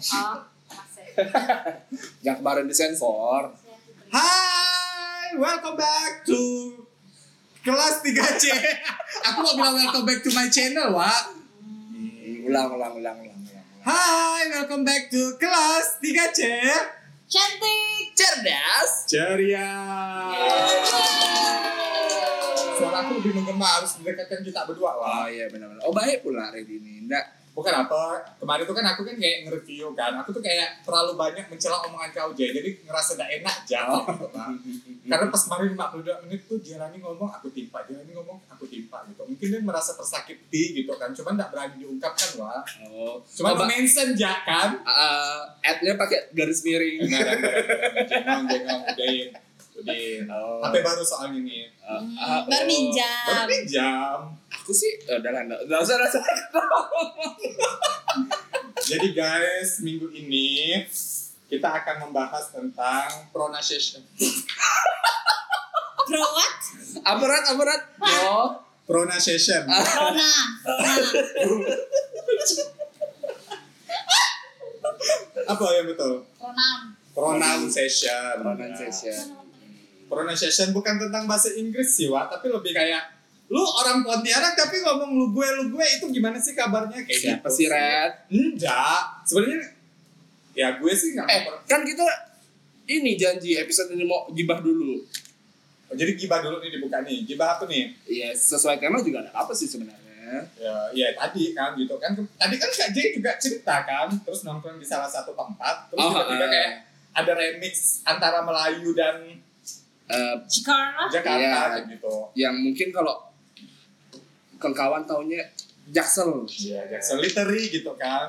Oh. Yang kemarin disensor. Hai, welcome back to kelas 3C. Aku mau bilang welcome back to my channel, Wak. Hmm, Ulang, ulang, ulang, ulang, ulang. Hai, welcome back to kelas 3C. Cantik. Cerdas. Ceria. Suara aku lebih menggema harus mendekatkan kita berdua, Oh Wak. iya benar-benar. Oh baik pula Redi ini. Enggak. Bukan apa, kemarin tuh kan aku kan kayak nge-review kan. Aku tuh kayak terlalu banyak mencela omongan kau, Jay. Jadi ngerasa gak enak, jauh. Karena pas kemarin 52 menit tuh Jelani ngomong, aku timpa. Jelani ngomong, aku timpa gitu. Mungkin dia merasa tersakiti gitu kan. Cuman gak berani diungkapkan, Wak. Oh. Cuma Coba- mention ya kan. Uh, ad-nya pakai garis miring. Jengong, jengong, udahin. Udahin. Oh. HP baru soal ini. Uh, ah, baru oh. minjam. Baru pinjam. Aku sih eh, udah lah, enggak usah, usah. Jadi guys, minggu ini kita akan membahas tentang pronunciation. Bro what? Aparat, aparat. Oh. Pronunciation. Rona. Rona. Apa yang betul? Pronoun. Pronunciation. Pronunciation. Pronunciation bukan tentang bahasa Inggris sih, Wak, tapi lebih kayak lu orang Pontianak tapi ngomong lu gue lu gue itu gimana sih kabarnya kayak Siapa gitu sih Red? Enggak, sebenarnya ya gue sih nggak Eh, mau kan kita ini janji episode ini mau gibah dulu. Oh, jadi gibah dulu nih dibuka nih. Gibah apa nih? Iya, sesuai tema juga ada apa sih sebenarnya? Ya, ya tadi kan gitu kan. Tadi kan Kak Jay juga cerita kan, terus nongkrong di salah satu tempat, terus Oh, tiba-tiba eh. kayak ada remix antara Melayu dan Eh, Jakarta. Jakarta Iya. kayak gitu. yang mungkin kalau kawan taunya Jaksel. Iya, Jackson literary gitu kan.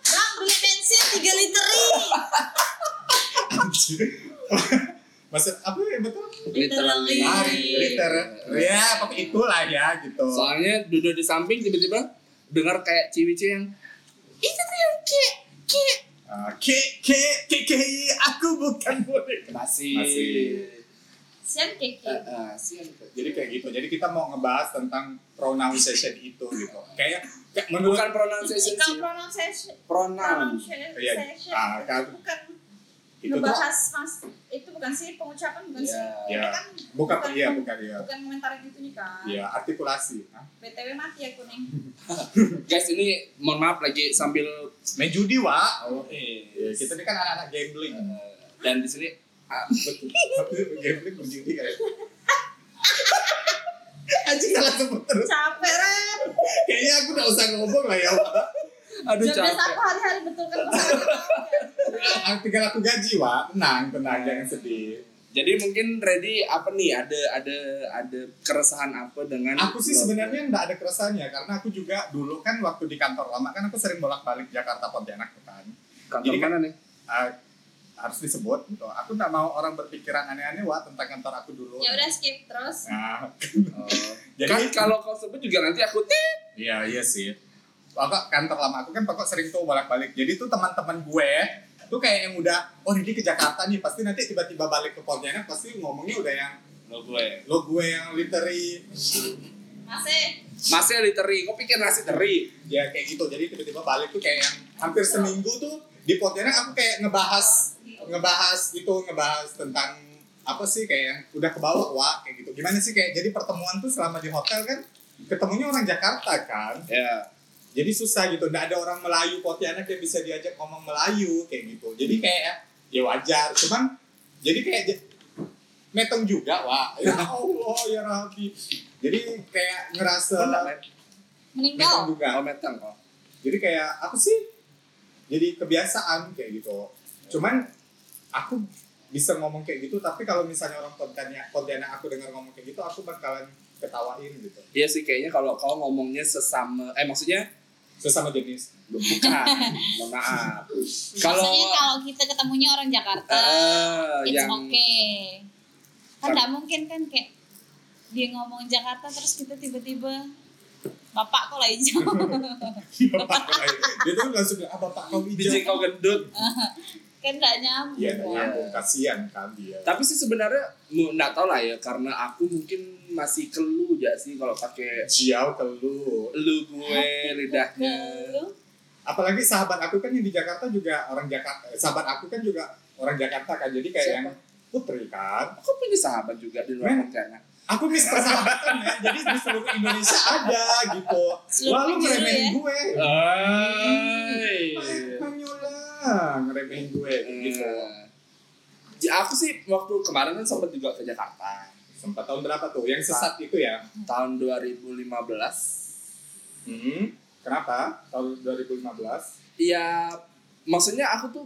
Bang, beli bensin 3 litery. Maksud apa ya betul? Literally. Ah, liter. Ya, pokoknya itulah ya gitu. Soalnya duduk di samping tiba-tiba dengar kayak ciwi-ciwi yang itu tuh yang kayak kayak Ah, ke ke ke ke aku bukan boneka. masih Masih. Sian keke. eh, sian. Jadi kayak gitu. Jadi kita mau ngebahas tentang pronunciation itu gitu. Kayak, kayak menurut bukan pronunciation Kalau sih pronunciation. pronoun Iya, Pronunciation. ah, kan. Bukan itu tuh ngebahas mas itu bukan sih pengucapan bukan sih. Iya. Ini kan bukan iya bukan iya. bukan komentarin gitu nih kan. Iya, artikulasi. Hah? BTW mati aku nih. guys ini mohon maaf lagi sambil Main judi, Wak. oh eh Ya, kita ini kan anak-anak gambling. dan di sini Betul. Tapi gambling berjudi kayak. Anjing salah sebut terus. Capek Ren. Kayaknya aku udah usah ngomong lah ya. Wak. aduh Jam capek aku hari-hari betul kan pasangan Ah, Tinggal aku gaji, Wak. Tenang, tenang, jangan sedih. jadi mungkin ready apa nih ada ada ada keresahan apa dengan Aku sih sebenarnya nggak ada keresahannya karena aku juga dulu kan waktu di kantor lama kan aku sering bolak-balik Jakarta Pontianak kan. kantor Jadi kan- mana nih Ah, harus disebut gitu. Aku nggak mau orang berpikiran aneh-aneh wah tentang kantor aku dulu. Ya udah skip terus. Nah, oh. jadi kan kalau kau sebut juga nanti aku tit Iya iya sih. Pokok kantor lama aku kan pokok sering tuh bolak-balik. Jadi tuh teman-teman gue tuh kayak yang udah oh ini ke Jakarta nih pasti nanti tiba-tiba balik ke Pontianak pasti ngomongnya udah yang lo gue lo gue yang literary Masih. masih literi kau pikir nasi teri ya kayak gitu. Jadi tiba-tiba balik tuh kayak yang hampir seminggu tuh di Pontianak aku kayak ngebahas ngebahas itu ngebahas tentang apa sih kayak yang udah ke bawah wah kayak gitu. Gimana sih kayak jadi pertemuan tuh selama di hotel kan ketemunya orang Jakarta kan. ya. Jadi susah gitu nggak ada orang Melayu Pontianak yang bisa diajak ngomong Melayu kayak gitu. Jadi kayak ya wajar cuman jadi kayak metong juga wah ya Allah ya Rabbi. Jadi kayak ngerasa Meninggal. juga. Oh metang kok jadi kayak apa sih jadi kebiasaan kayak gitu. Cuman aku bisa ngomong kayak gitu tapi kalau misalnya orang Pontianak Pontianak aku dengar ngomong kayak gitu aku bakalan ketawain gitu. Iya sih kayaknya kalau kau ngomongnya sesama eh maksudnya? Sesama jenis. Bukan mohon maaf. Kalau Maksudnya kalau kita ketemunya orang Jakarta, eh it's yang okay. Kan Kan- nggak mungkin kan kayak dia ngomong Jakarta terus kita tiba-tiba bapak kok lah hijau. bapak kau dia tuh langsung ah bapak kau hijau biji kau gendut kan nggak nyambung Iya, kan. nyambung kasihan kan dia. Tapi sih sebenarnya mu- nggak tahu lah ya karena aku mungkin masih kelu ya sih kalau pakai Jiao kelu. lu gue lidahnya. Apalagi sahabat aku kan yang di Jakarta juga orang Jakarta. eh, Sahabat aku kan juga orang Jakarta kan. Jadi kayak Siapa? yang Putri kan. Aku punya sahabat juga di luar. Pontianak. Aku mis persahabatan ya. Jadi di seluruh Indonesia ada gitu. Lalu ngeremehin ya. gue. Hai. Ngeremehin gue gitu. Eh, ya, aku sih waktu kemarin kan sempat juga ke Jakarta Sempat tahun berapa tuh? Yang sesat itu ya? tahun 2015. Hmm. Kenapa? Tahun 2015. Iya, maksudnya aku tuh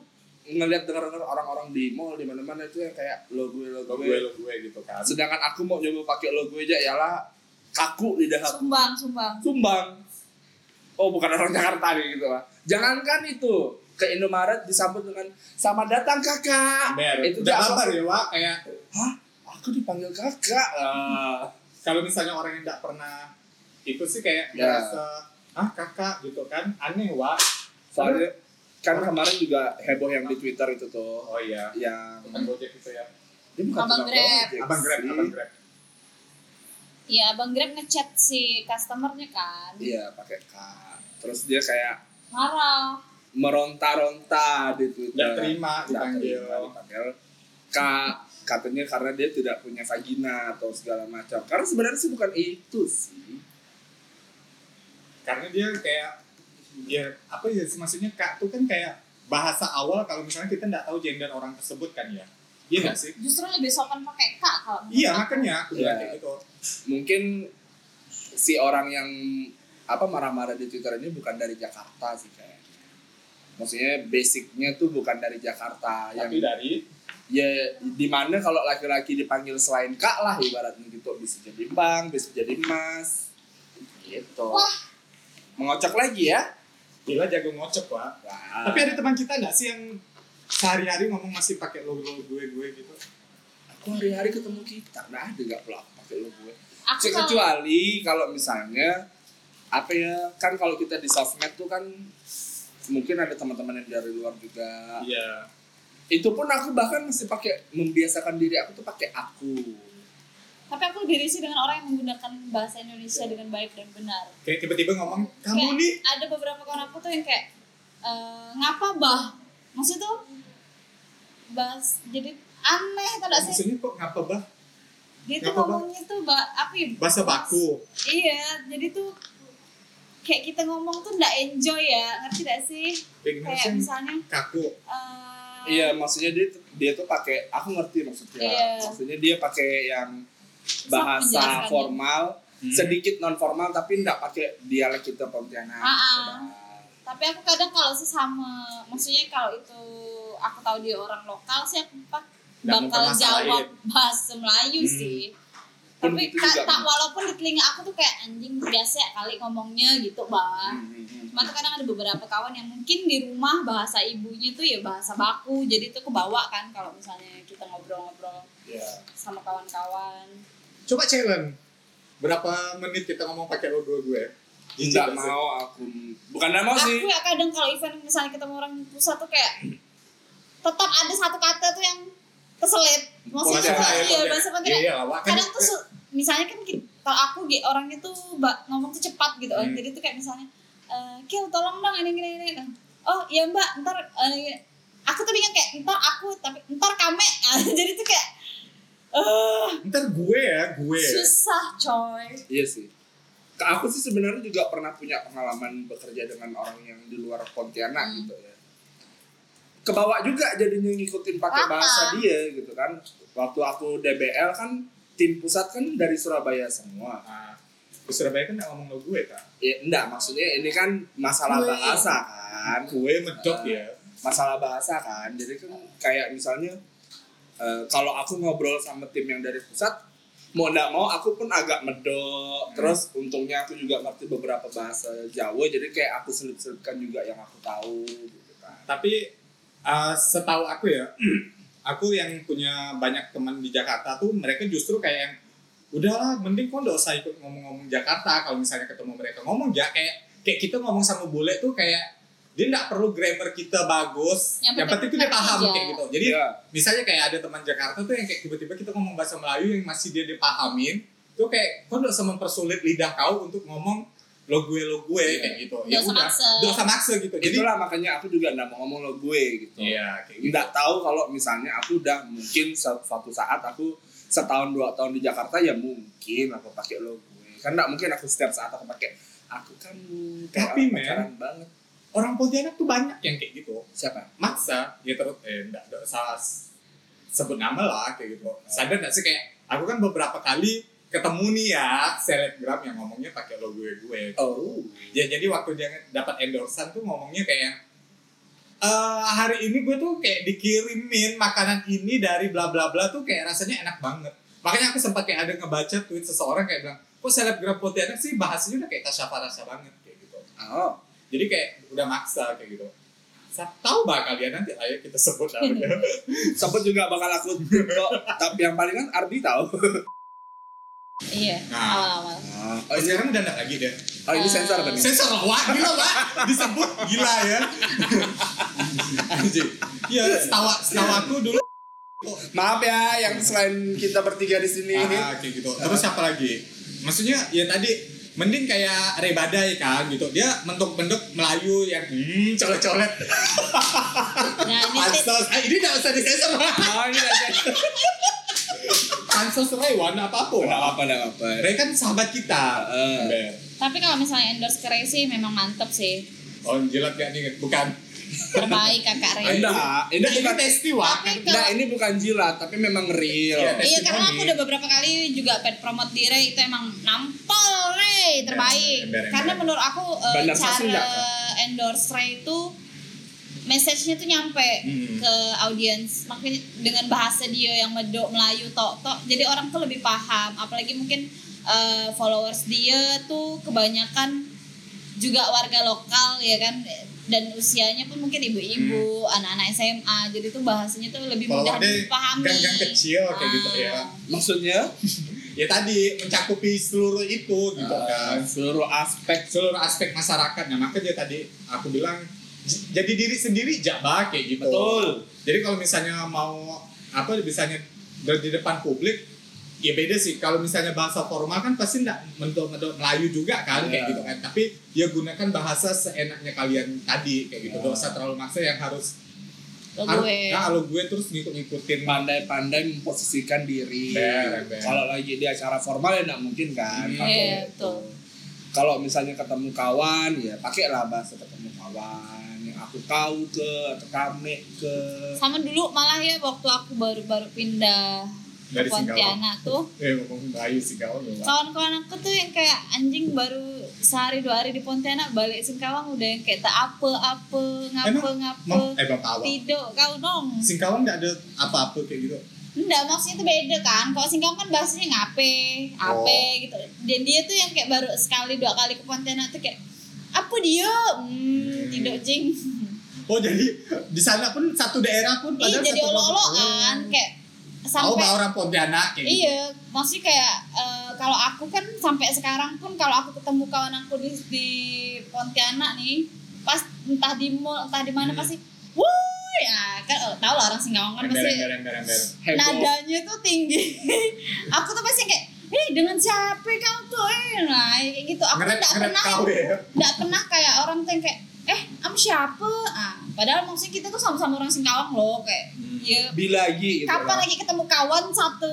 ngelihat dengar dengar orang-orang di mall di mana-mana itu yang kayak lo gue lo Lo gue. lo gue gitu kan. Sedangkan aku mau nyoba pakai lo gue aja yalah kaku lidah aku. sumbang sumbang Sumbang. Oh bukan orang Jakarta nih gitu lah. Jangankan itu ke Indomaret disambut dengan sama datang kakak. Ber, itu udah apa ya Wak kayak Hah? Aku dipanggil kakak. Ah. kalau misalnya orang yang tidak pernah itu sih kayak Ya. merasa ah kakak gitu kan aneh Wak. Soalnya kan kemarin juga heboh yang di Twitter itu tuh Oh iya. yang Tukang Gojek itu ya. dia bukan Abang Grab. Abang Grab, abang Grab. Iya, Bang Grab ngechat si customernya kan. Iya pakai K. Terus dia kayak Marah. meronta-ronta di Twitter. Nggak terima dipanggil. terima dipanggil Kak katanya karena dia tidak punya vagina atau segala macam. Karena sebenarnya sih bukan itu sih. Karena dia kayak ya apa ya sih, maksudnya kak tuh kan kayak bahasa awal kalau misalnya kita nggak tahu gender orang tersebut kan ya. Iya nggak sih? Justru lebih sopan pakai kak kalau Iya makanya aku bilang Iya. kayak gitu. Mungkin si orang yang apa marah-marah di Twitter ini bukan dari Jakarta sih kayaknya. Maksudnya basicnya tuh bukan dari Jakarta yang Tapi dari ya di mana kalau laki-laki dipanggil selain kak lah ibaratnya gitu bisa jadi bang bisa jadi mas gitu Wah. mengocok lagi ya gila jago ngocok. Wah. Tapi ada teman kita nggak sih yang sehari-hari ngomong masih pakai logo logo gue gue gitu? aku hari-hari ketemu kita nggak ada nggak pelak pakai lo gue Aku kecuali kalau misalnya apa ya kan kalau kita di sosmed tuh kan mungkin ada teman-teman yang dari luar juga Iya. itu pun aku bahkan masih pakai membiasakan diri aku tuh pakai aku tapi aku risih dengan orang yang menggunakan bahasa Indonesia dengan baik dan benar. Kayak tiba-tiba ngomong kamu Kayak nih ada beberapa kawan aku tuh yang kayak eh, ngapa bah? Maksudnya tuh bahas jadi aneh tau gak sih? maksudnya kok ngapa bah? Dia tuh Bah? ngomongnya tuh bah, apa ya? Bahasa baku. Iya, jadi tuh kayak kita ngomong tuh nggak enjoy ya, ngerti gak sih? Kayak Kayak misalnya Kaku. eh, Iya, maksudnya dia tuh- dia tuh pakai aku ngerti maksudnya. Iya. Maksudnya dia pakai yang bahasa formal, Hmm. sedikit non formal tapi enggak pakai dialek kita Pontianak. Ah, ah. Tapi aku kadang kalau sesama maksudnya kalau itu aku tahu dia orang lokal sih aku bakal jawab bahasa Melayu Hmm. sih Pun tapi itu ka- juga. tak walaupun di telinga aku tuh kayak anjing biasa ya kali ngomongnya gitu bah hmm, hmm, hmm. cuma tuh kadang ada beberapa kawan yang mungkin di rumah bahasa ibunya tuh ya bahasa baku jadi tuh kebawa kan kalau misalnya kita ngobrol-ngobrol Iya. sama kawan-kawan Coba challenge. Berapa menit kita ngomong pakai logo gue? Jijik Enggak gak sih? mau aku. Bukan enggak mau sih. aku ya kadang kalau event misalnya ketemu orang pusat tuh kayak tetap ada satu kata tuh yang keselit maksudnya iya Pontianak. bahasa Iya, iya. Kan kadang tuh misalnya kan kalau aku orangnya tuh ngomong tuh cepat gitu Hmm. jadi tuh kayak misalnya eh Kil tolong dong ini gini ini ini." oh iya mbak ntar eh, aku tuh bingung kayak ntar aku tapi ntar kame jadi tuh kayak eh ntar gue ya, gue ya. susah coy Iya sih. Ke aku sih sebenarnya juga pernah punya pengalaman bekerja dengan orang yang di luar Pontianak Hmm. gitu ya. Kebawa juga jadinya ngikutin pakai bahasa dia gitu kan. Waktu aku DBL kan tim pusat kan dari Surabaya semua. Nah, di Surabaya kan nggak ngomong lo gue kan? Ya enggak, maksudnya ini kan masalah Gue. bahasa kan. Gue medok Eh, ya. Masalah bahasa kan. Jadi kan kayak misalnya eh, kalau aku ngobrol sama tim yang dari pusat mau nggak mau aku pun agak medok. Terus untungnya aku juga ngerti beberapa bahasa Jawa jadi kayak aku selip-selipkan juga yang aku tahu gitu kan. Tapi uh, setahu aku ya, aku yang punya banyak teman di Jakarta tuh mereka justru kayak yang udahlah mending kok nggak usah ikut ngomong-ngomong Jakarta. Kalau misalnya ketemu mereka ngomong ya kayak kayak kita ngomong sama bule tuh kayak dia nggak perlu grammar kita bagus Yang yang, penting tuh dia paham aja. kayak gitu jadi Iya. misalnya kayak ada teman Jakarta tuh yang kayak tiba-tiba kita ngomong bahasa Melayu yang masih dia dipahamin tuh kayak kau nggak usah mempersulit lidah kau untuk ngomong lo gue lo gue Iya. kayak gitu Nggak usah maksa. nggak usah maksa gitu jadi Itulah makanya aku juga nggak mau ngomong lo gue gitu. iya kayak gitu Nggak tahu kalau misalnya aku udah mungkin suatu saat aku setahun dua tahun di Jakarta ya mungkin aku pakai lo gue. Kan nggak mungkin aku setiap saat aku pakai aku kan Tapi, men. banget. Orang Pontianak tuh banyak yang kayak gitu. Siapa? maksa. Ya terus eh enggak, enggak usah s- sebut nama lah kayak gitu. Sadar nggak sih? Kayak aku kan beberapa kali ketemu nih ya selebgram yang ngomongnya pakai lo gue. Gue Oh. ya jadi waktu dia dapat endorsan tuh ngomongnya kayak eh hari ini gue tuh kayak dikirimin makanan ini dari bla bla bla tuh kayak rasanya enak banget. Makanya aku sempat kayak ada ngebaca tweet seseorang kayak bilang kok selebgram Pontianak sih bahasanya udah kayak Tasya Farasya banget kayak gitu. Oh. Jadi kayak udah maksa kayak gitu Sa- tahu bah kalian nanti ayo kita sebut namanya Sempet juga bakal aku kok. Tapi yang paling kan Ardi tahu. Iya, Nah. awal-awal. Oh, oh sekarang udah nggak lagi deh oh ini sensor tadi. sensor lah wah gila wah disebut gila ya anjing iya setahu aku dulu Maaf ya yang selain kita bertiga di sini. ah, kayak gitu terus siapa lagi maksudnya ya tadi mending kayak Ray Badai kan gitu dia mentok-mentok Melayu yang hmm colet-colet Nah, pansos ah, ini nggak usah disensor. Oh, ini pansos Ray warna apa apa Enggak apa-apa. Ray kan sahabat kita Eh. Ber. tapi kalau misalnya endorse ke Ray sih memang mantep sih. oh jilat gak nih bukan Terbaik kakak Ray. Enggak, ini Nah, ini bukan testi wah Tapi Enggak, ini bukan jilat, tapi memang real. Iya, Iya karena aku udah beberapa kali juga pet promote di Ray itu emang nampol Ray terbaik. Ember, ember, Karena ember. menurut aku eh, Sasmi cara endorse Ray itu message-nya tuh nyampe Hmm. ke audiens makanya dengan bahasa dia yang medok Melayu tok tok jadi orang tuh lebih paham apalagi mungkin eh, followers dia tuh kebanyakan juga warga lokal ya kan dan usianya pun mungkin ibu-ibu anak-anak SMA jadi tuh bahasanya tuh lebih mudah dipahami gang-gang kecil kayak gitu ya. Ah. Maksudnya ya tadi mencakupi seluruh itu gitu kan. uh, seluruh aspek. Seluruh aspek masyarakat nah makanya tadi aku bilang jadi diri sendiri jaba kayak gitu. Betul. jadi kalau misalnya mau apa misalnya di depan publik ya beda sih. Kalau misalnya bahasa formal kan pasti enggak mentok-mentok Melayu juga kan kayak Iya. gitu kan. Tapi ya gunakan bahasa seenaknya kalian tadi kayak gitu. Iya. gak usah terlalu maksa yang harus Lo gue ya, kalau gue terus ngikut-ngikutin Pandai-pandai memposisikan diri. Kalau lagi di acara formal ya nggak mungkin kan. Pakai Iya, itu. betul. Kalau misalnya ketemu kawan ya pakailah bahasa ketemu kawan yang aku tahu ke atau kami ke. sama dulu malah ya waktu aku baru-baru pindah Dari Singkawang. Pontianak tuh. Eh ngomong kau loh kawan-kawan aku tuh yang kayak anjing baru sehari dua hari di Pontianak balik Singkawang udah yang kayak tak apa-apa ngapa-ngapa Mau eh bang tawa tidak kau dong. Singkawang nggak ada apa-apa kayak gitu? Enggak maksudnya itu beda kan. Kalau Singkawang kan bahasanya ngape ape Oh. gitu. Dan dia tuh yang kayak baru sekali dua kali ke Pontianak tuh kayak apa dia? Hmm, tidak jing. Oh jadi di sana pun satu daerah pun Ih, padahal jadi satu olo-oloan Oh. kayak tahu sampai bah orang Pontianak gitu Iya, maksudnya kayak eh, kalau aku kan sampai sekarang pun kalau aku ketemu kawan aku di, di Pontianak nih, pas entah di mall entah di mana Hmm. pasti, wuh ya kan oh, tau lah orang Singkawang kan pasti nadanya tuh tinggi. aku tuh pasti kayak, eh dengan siapa kamu tuh eh nah kayak gitu. Aku nggak pernah ya nggak pernah kayak orang tuh yang kayak, eh kamu siapa? Ah, padahal maksudnya kita tuh sama-sama orang Singkawang loh kayak, Hmm. ya Bilagi gitu. kapan lah. lagi ketemu kawan satu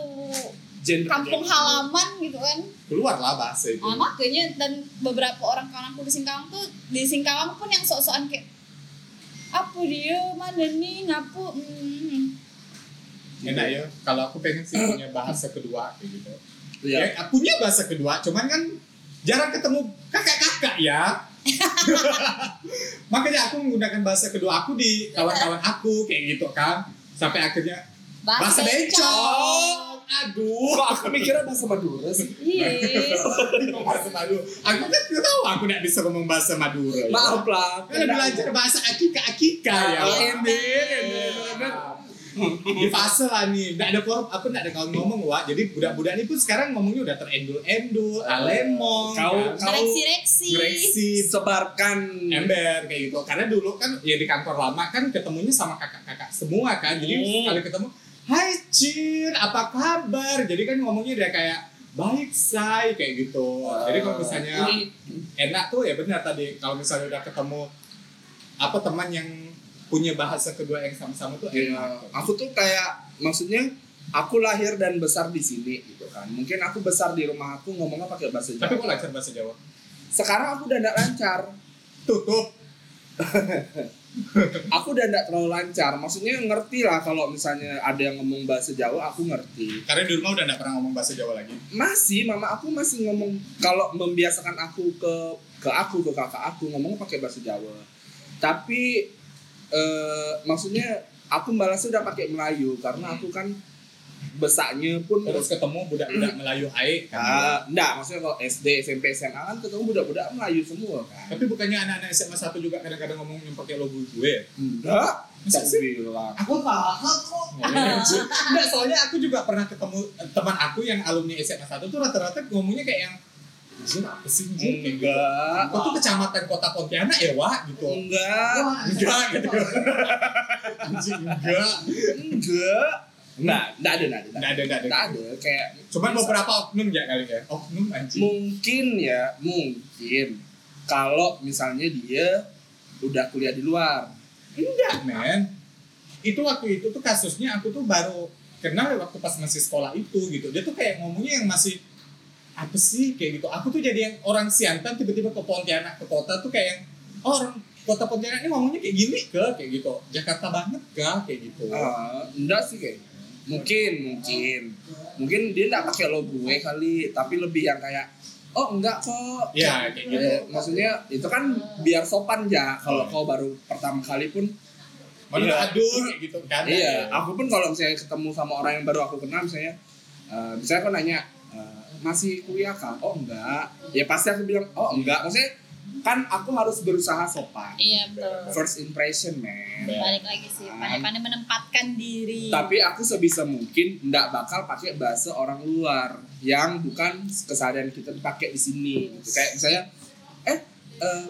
Gender- kampung halaman gitu kan keluar lah bahasa itu nah, makanya dan beberapa orang kawan aku di Singkawang tuh di Singkawang pun yang sok-sokan kayak apa dia mana nih ngapu hmm. enak ya kalau aku pengen sih punya bahasa kedua kayak gitu Iya. ya punya bahasa kedua cuman kan jarang ketemu kakak-kakak ya makanya aku menggunakan bahasa kedua aku di kawan-kawan aku kayak gitu kan. Sampai akhirnya bahasa bencong aduh. Kok aku mikirnya bahasa Madura sih? iya. Bahasa Madura. Aku kan tidak tahu aku tidak bisa ngomong bahasa Madura Maaf lah. kan belajar bahasa akika akika ya Oh, ember, ember, ember. Di fase lah nih. Nggak ada korup aku nggak ada kawan ngomong wah jadi budak-budak ini pun sekarang ngomongnya udah terendul-endul alemong Kau- kan. kau- Reksi-reksi. Greksi, sebarkan ember kayak gitu. Karena dulu kan ya di kantor lama kan ketemunya sama kakak-kakak semua kan. Jadi Hmm. sekali ketemu Hai Cin apa kabar? Jadi kan ngomongnya udah kayak baik say kayak gitu. Jadi kalau misalnya enak tuh ya benar tadi. Kalau misalnya udah ketemu apa teman yang punya bahasa kedua yang sama-sama tuh Iya, enak aku tuh kayak maksudnya aku lahir dan besar di sini gitu kan. Mungkin aku besar di rumah aku ngomongnya pakai bahasa Jawa. tapi kok lancar bahasa Jawa Sekarang aku udah nggak lancar. tutup Aku udah nggak terlalu lancar. Maksudnya ngerti lah kalau misalnya ada yang ngomong bahasa Jawa, aku ngerti. karena di rumah udah nggak pernah ngomong bahasa Jawa lagi Masih, mama aku masih ngomong kalau membiasakan aku ke ke aku ke kakak aku ngomong pakai bahasa Jawa. Tapi eh, maksudnya aku balasnya udah pakai Melayu karena aku kan besaknya pun terus ketemu budak-budak Melayu aik kan Ah, enggak, maksudnya kalau SD, SMP, SMA kan ketemu budak-budak Melayu semua kan. tapi bukannya anak-anak SMA satu juga kadang-kadang ngomong yang pakai logo gue Enggak, Masa tak sih? bilang. aku paham kok Enggak, soalnya aku juga pernah ketemu teman aku yang alumni SMA 1 tuh rata-rata ngomongnya kayak yang Anjir apa sih anjir gitu Enggak, Kok tuh kecamatan kota Pontianak ya Wak? Gitu. Enggak, Enggak. gitu. Anjir enggak. Enggak. Enggak, enggak ada, enggak ada. Enggak ada, enggak ada Enggak ada, kayak Cuman beberapa oknum ya kali ya? Oknum anjing. Mungkin ya, mungkin. Kalau misalnya dia udah kuliah di luar. Enggak men. Itu waktu itu tuh kasusnya aku tuh baru kenal waktu pas masih sekolah itu gitu. Dia tuh kayak ngomongnya yang masih apa sih? Kayak gitu. Aku tuh jadi yang orang Siantan tiba-tiba ke Pontianak ke kota tuh kayak yang oh, orang kota Pontianak ini ngomongnya kayak gini ke? Kayak gitu. Jakarta banget kah kayak gitu. Ah, enggak sih kayak mungkin mungkin. Mungkin dia enggak pakai lo gue kali tapi lebih yang kayak oh enggak kok. Ya kayak gitu. Eh, maksudnya itu kan biar sopan ya kalau Hmm. kau baru pertama kali pun. Mana Iya. aduh kayak gitu kan. Iya aku pun kalau misalnya ketemu sama orang yang baru aku kenal misalnya eh, misalnya aku nanya eh, masih kuliah kah oh enggak. Ya pasti aku bilang oh enggak. Maksudnya kan aku harus berusaha sopan. Iya betul. first impression man. Balik lagi sih, pandai-pandai menempatkan diri. tapi aku sebisa mungkin enggak bakal pakai bahasa orang luar yang bukan keseharian kita pakai di sini gitu. kayak misalnya eh eh,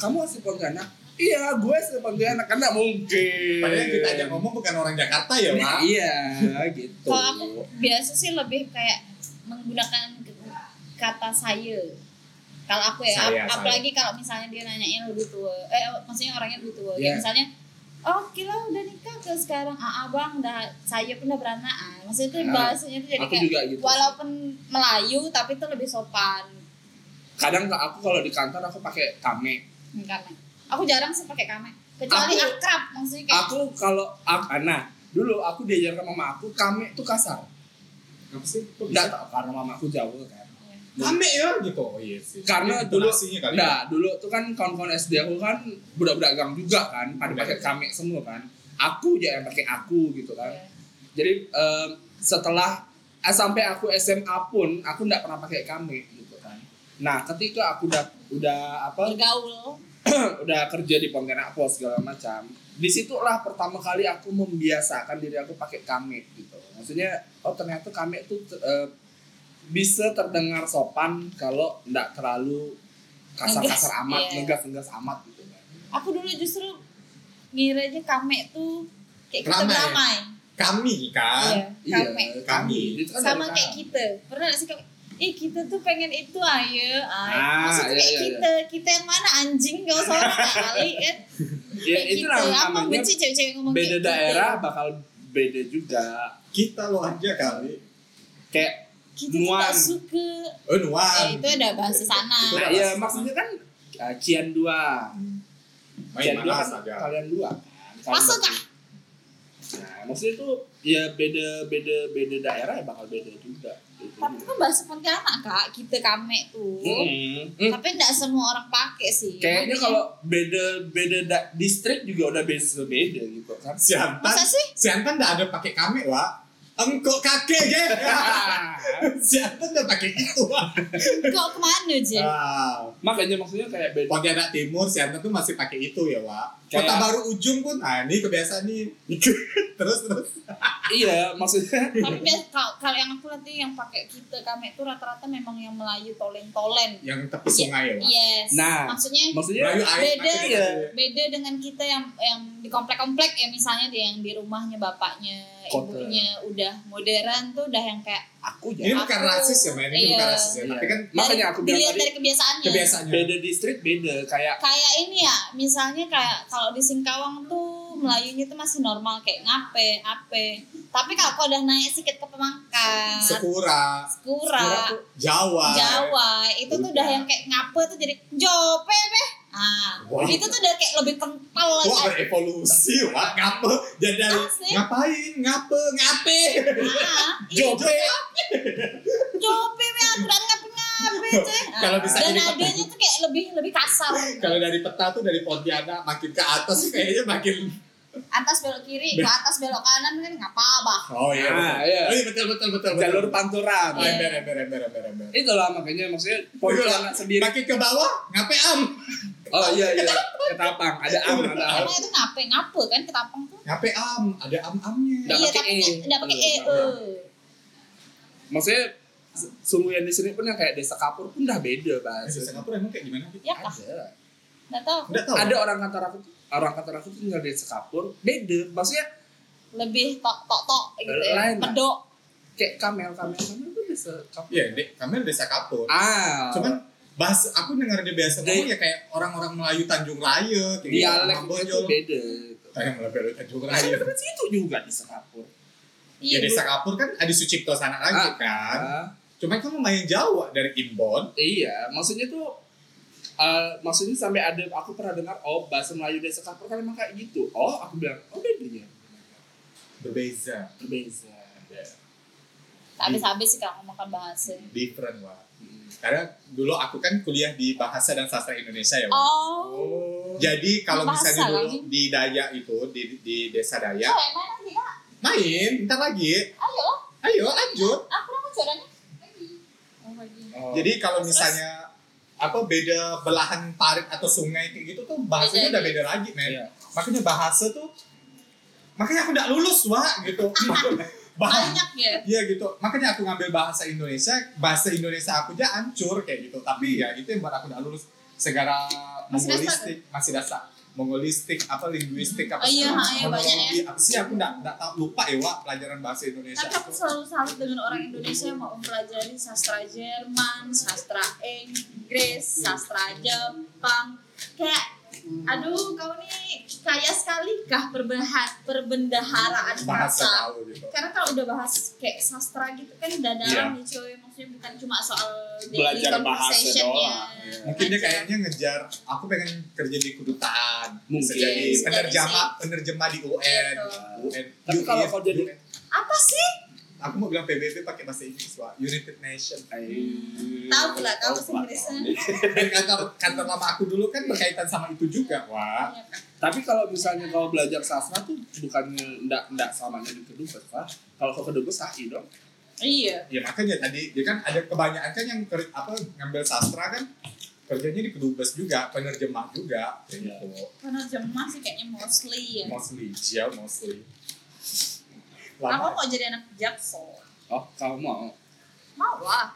kamu asli Pontianak? Iya gue asli Pontianak. Kan nggak mungkin. Padahal kita ajak ngomong bukan orang Jakarta ya Nah, Pak. Iya gitu. Kalau aku biasa sih lebih kayak menggunakan kata saya. Kalau aku ya, Saya, ap- apalagi kalau misalnya dia nanyain lebih tua, eh maksudnya orangnya lebih tua, Iya. ya misalnya Oh, kila udah nikah ke sekarang. Ah, abang dah saya pun udah beranak. Ah, Maksudnya itu Nah, bahasanya tuh jadi kayak gitu walaupun Melayu tapi itu lebih sopan. kadang aku kalau di kantor aku pakai kame Karena aku jarang sih pakai kame. Kecuali Aku- akrab maksudnya kayak aku kalau ak- nah dulu aku diajarkan mama aku kame itu kasar apa sih Kok bisa? nggak tahu karena mama aku Jawa kan Kame ya gitu oh iya sih karena dulu kali ya. Nah, dulu tuh kan kawan-kawan SD aku kan budak-budak gang juga kan, pada pakai kame semua kan. Aku aja yang pakai aku gitu kan. Iya. Jadi em, setelah eh, sampai aku SMA pun aku nggak pernah pakai kame gitu kan. Nah, ketika aku udah udah apa bergaul. udah kerja di Pontianak Pos segala macam, di situlah pertama kali aku membiasakan diri aku pakai kame gitu. Maksudnya, oh ternyata kame itu eh, bisa terdengar sopan kalau nggak terlalu kasar-kasar amat, iya. ngegas-ngegas amat gitu kan. Aku dulu justru ngiranya kame tuh kayak kita Ramai. kami kan Iya, kame. kami. Itu kan Sama kayak kami. kita. Pernah gak sih kayak Ih kita tuh pengen itu ayo, Ah, ah, maksudnya iya, kayak iya, kita, kita yang mana anjing gak usah orang kali kan? Ya, kayak itu gitu. Aku namanya benci cewek-cewek ngomong beda kayak gitu. daerah bakal beda juga. kita lo aja kali Kayak Kita Nuan. gak suka. oh nuan Ya, itu ada bahasa sana. Nah, bahasa ya maksudnya kan uh, Cian dua. main Cian dua kan saja kalian dua kan. Masuk berdua. ah? Nah, maksudnya itu ya beda beda beda daerah ya bakal beda juga. Tapi kan bahasa Pontianak kak, kita kame tuh. Mm-mm. Mm. Tapi enggak semua orang pakai sih. Kayaknya Makanya- kalau beda beda da- distrik juga udah beda beda gitu kan. Siantan Masa sih? Siantan nggak ada pakai kame wa engkau kakek ya Siantan udah pakai itu wa Kok ke mana Jin? Ah, Makanya maksudnya kayak beda. Pontianak Timur Siantan tuh masih pakai itu ya wa Kota Kayak- baru ujung pun, ah ini kebiasaan nih. terus terus. iya maksudnya Tapi kalau kalau yang aku lihat yang pakai kita kami itu rata-rata memang yang Melayu tolen-tolen. Yang tepi sungai ya. Yes. Nah. maksudnya maksudnya Melayu air beda ya. beda dengan kita yang yang di komplek-komplek ya misalnya yang di rumahnya bapaknya Kota. ibunya udah modern tuh udah yang kayak aku Ini ya bukan Aku- rasis ya, men. Ini iya. bukan rasis ya. Tapi kan makanya aku bilang dilihat tadi dari kebiasaannya kebiasaannya. beda distrik beda kayak kayak ini ya misalnya kayak kalau di Singkawang tuh Melayunya tuh masih normal kayak ngape ape tapi kalau kau udah naik sedikit ke Pemangkat Sekura, Sekura Jawa. Jawa itu tuh udah yang kayak ngape tuh jadi jope beh ah Wah. itu tuh udah kayak lebih kental Wah lagi wah ngapa? Jadi dari Asik. ngapain, ngapa, ngape? ah jope jope beh aturan ngape ngape Ah, Kalau bisa dan jadi- nadanya tuh kayak lebih lebih kasar Kalau dari peta tuh dari Pontianak makin ke atas kayaknya makin atas belok kiri ke atas belok kanan kan ngapa bah Oh iya. Ah, betul. iya. Oh iya betul betul betul. betul. jalur pantura Oh, Iya. ember ember ember ember ember. itulah makanya maksudnya Pontianak sendiri Makin ke bawah, ngape am? oh iya iya ketapang ada am ada am emang itu ngape ngape kan ketapang tuh Ngape am? Ada am amnya. Nggak iya pakai tapi E. nggak pakai e Iya. eh. maksudnya sungguh yang di sini pun yang kayak desa kapur pun udah beda bahasa Singapura emang kayak gimana? Gitu? ya ada nggak tahu Enggak tahu. ada orang kantor aku tuh orang kantor aku tuh tinggal di desa kapur beda maksudnya lebih tok tok tok gitu ya medok kayak kamel kamel kamel itu desa kapur Iya, dek, kami desa Kapur. ah Cuman bahas aku dengar dia biasa ngomong ya kayak orang-orang Melayu Tanjung Raya, kayak dialek orang itu beda. Kayak Melayu Tanjung Kan Raya. dari situ juga desa kapur Ya iya desa Kapur kan ada Sucipto sana lagi Ah. kan. Ah, Cuman kamu main Jawa dari Imbon. iya maksudnya tuh eh, maksudnya sampai ada aku pernah dengar oh bahasa Melayu desa kapur kan emang kayak gitu oh aku bilang oh beda ya Berbeza. berbeza habis habis sih kalau ngomongkan bahasa Different, Wak. Hmm. Karena dulu aku kan kuliah di Bahasa dan Sastra Indonesia ya, Wak. oh Jadi kalau Bahasa misalnya dulu lagi. di Daya itu, di, di desa Daya, oh mana sih kak main, bentar lagi. ayo Ayo lanjut. aku mau oh lagi Oh. Jadi kalau Terus? Apa beda belahan parit atau sungai kayak gitu tuh bahasanya Beda, udah iya. beda lagi, men. Iya. Makanya bahasa tuh makanya aku nggak lulus, Wak, gitu. Bahasa banyak ya Iya gitu. Makanya aku ngambil bahasa Indonesia, bahasa Indonesia aku aja hancur kayak gitu. Tapi ya itu yang buat aku nggak lulus dasar mongolistik, masih dasar. Mongolistik, apa linguistik apa Oh iya, iya, banyak monologi, apa sih aku nggak nggak tahu lupa ya Wak pelajaran bahasa Indonesia. tapi aku selalu salut dengan orang Indonesia yang mau mempelajari sastra Jerman, sastra Inggris, sastra Jepang. Kayak, aduh kau nih kaya sekali kah perbendaharaan bahasa gitu. Karena kalau udah bahas kayak sastra gitu kan udah Iya. dalam nih cuy, maksudnya bukan cuma soal Belajar bahasa doang. Iya. Mungkin dia kayaknya ngejar aku pengen kerja di kedutaan, Mungkin. jadi penerjemah penerjemah di UN. Gitu. UN. Tapi kalau kau jadi- apa sih? Aku mau bilang PBB pakai bahasa Inggris, Wak. United Nation. Tahu lah kau bahasa Inggrisnya. Dan kantor kantor lama aku dulu kan berkaitan sama itu juga. Iya kan? Tapi kalau misalnya kau belajar sastra tuh bukannya ndak ndak samanya di kedubes, Pak. Kalau kau kedubes sahi dong. Iya. Ya makanya tadi dia kan ada kebanyakan kan yang ker- apa ngambil sastra kan kerjanya di kedubes juga, penerjemah juga Iya. gitu. Penerjemah sih kayaknya mostly ya. Mostly, ya mostly. Aku Lama. mau jadi anak jaksel. Oh, kau mau? Mau lah.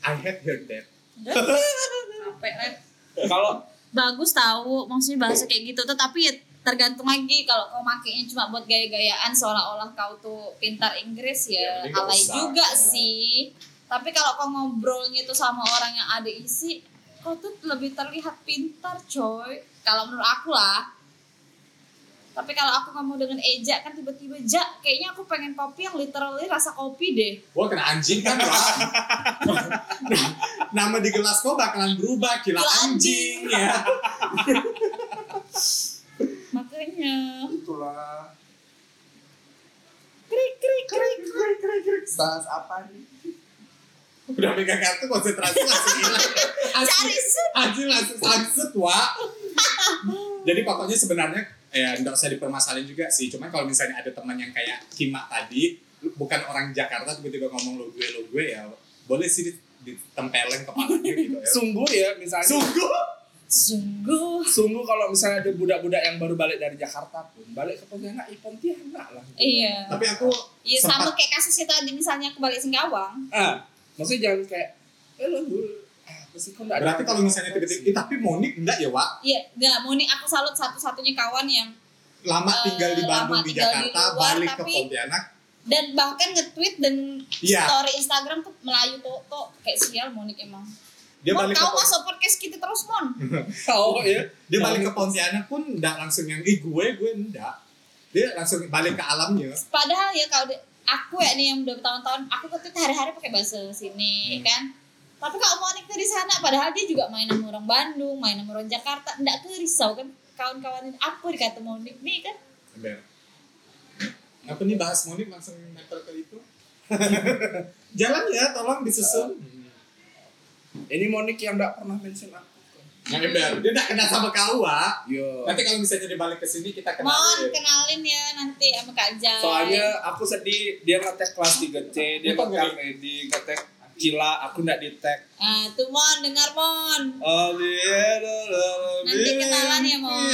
I had heard that. Capek. Kalau Bagus tahu maksudnya bahasa kayak gitu tetapi ya tergantung lagi kalau kau makainya cuma buat gaya-gayaan seolah-olah kau tuh pintar Inggris Ya, ya, alay usah. juga Ya. sih. Tapi kalau kau ngobrolnya tuh sama orang yang ada isi, kau tuh lebih terlihat pintar, coy. Kalau menurut aku lah. Tapi kalau aku ngomong dengan Eja kan tiba-tiba Ja, kayaknya aku pengen kopi yang literally rasa kopi deh. Wah kena anjing kan Wak. Nama di gelas kau bakalan berubah kira Gila anjing anjing. ya. Makanya itulah krik krik krik Krik, krik, krik. bahas apa nih? Udah megang kartu konsentrasi langsung hilang. cari sih. Anjing langsung sangset, Wak. Jadi pokoknya sebenarnya ya nggak usah dipermasalahin juga sih. Cuman kalau misalnya ada teman yang kayak Kima tadi, bukan orang Jakarta tiba-tiba ngomong lo gue lo gue ya boleh sih di- ditempelin kepalanya gitu ya. Sungguh ya misalnya. Sungguh, Sungguh. Sungguh kalau misalnya ada budak-budak yang baru balik dari Jakarta pun balik ke Pontianak, i Pontianak lah. Iya. Tapi aku Iya sama kayak kasusnya tadi misalnya aku balik Singkawang. Ah, maksudnya jangan kayak, eh lo ada berarti kalau misalnya tiba-tiba, sih?" eh, tapi Monik enggak ya, Wak? Iya, enggak mau nih aku salut satu-satunya kawan yang Lama Eh, tinggal di Bandung lama di tinggal di Jakarta, luar, balik ke tapi- Pontianak. dan bahkan nge-tweet dan Iya. story Instagram tuh Melayu tuh tuh kayak sial Monik emang. Dia Mon, balik ke kau masuk podcast kita terus Mon. Oh ya. dia balik ke Pontianak pun enggak langsung yang ih gue gue enggak. Dia langsung balik ke alamnya. Padahal ya kalau aku ya nih yang udah bertahun-tahun aku tuh hari-hari pakai bahasa sini Hmm. kan. Tapi kalau Monik tuh di sana padahal dia juga main sama orang Bandung, main sama orang Jakarta, enggak tuh risau kan kawan-kawan ini apa dikata Monik nih kan. Bener. Apa nih bahas Monik langsung nempel ke itu? Jalan ya, tolong disusun. Ini Monik yang nggak pernah mention aku. Nah, ember. Dia enggak kenal sama kau, Wak. Yo. Nanti kalau misalnya dia balik ke sini kita Mon, kenalin. kenalin ya nanti sama Kak Jai. Soalnya aku sedih dia ngetek kelas 3C, dia ngetek Edi, ngetek Cila, aku nggak di tag. Ah, tuh Mon, dengar Mon. Oh dia Nanti kenalan ya, Mon.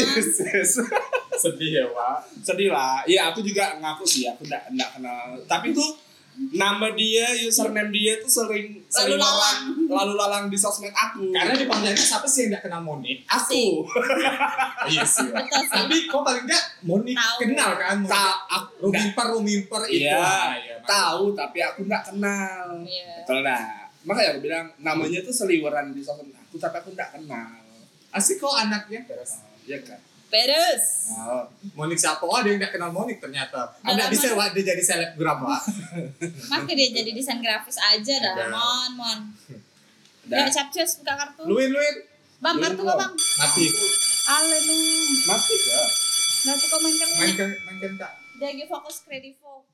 Sedih ya, Wak. Sedih lah. Iya aku juga ngaku sih, aku nggak nggak kenal. Tapi tuh nama dia, username dia tuh sering sering lalang. lalu lalang di sosmed aku. Karena di Pontianak siapa sih yang enggak kenal Monik? aku Iya sih. Tapi kok paling enggak Monik Tahu. kenal kan? Tak aku Rumimper, rumimper itu. Iya, iya, tahu tapi aku nggak kenal. Iya. Betul nah. Makanya aku bilang namanya tuh seliweran di sosmed aku tapi aku nggak kenal. Asik kok anaknya. Terus. Iya kan? Pedes. Oh, Monik siapa? Oh, ada yang nggak kenal Monik ternyata. Anda bisa Wak, dia jadi selebgram, Wak. Maka dia jadi desain grafis aja dah, Udah. Mon, Mon. dan Ya, capcus buka kartu. Luin, Luin. Bang, Luin kartu kok, Bang? Mati. Ale lu. mati ya. Kartu kok main kan Mainkan, mainkan tak. Dia lagi fokus kredivo.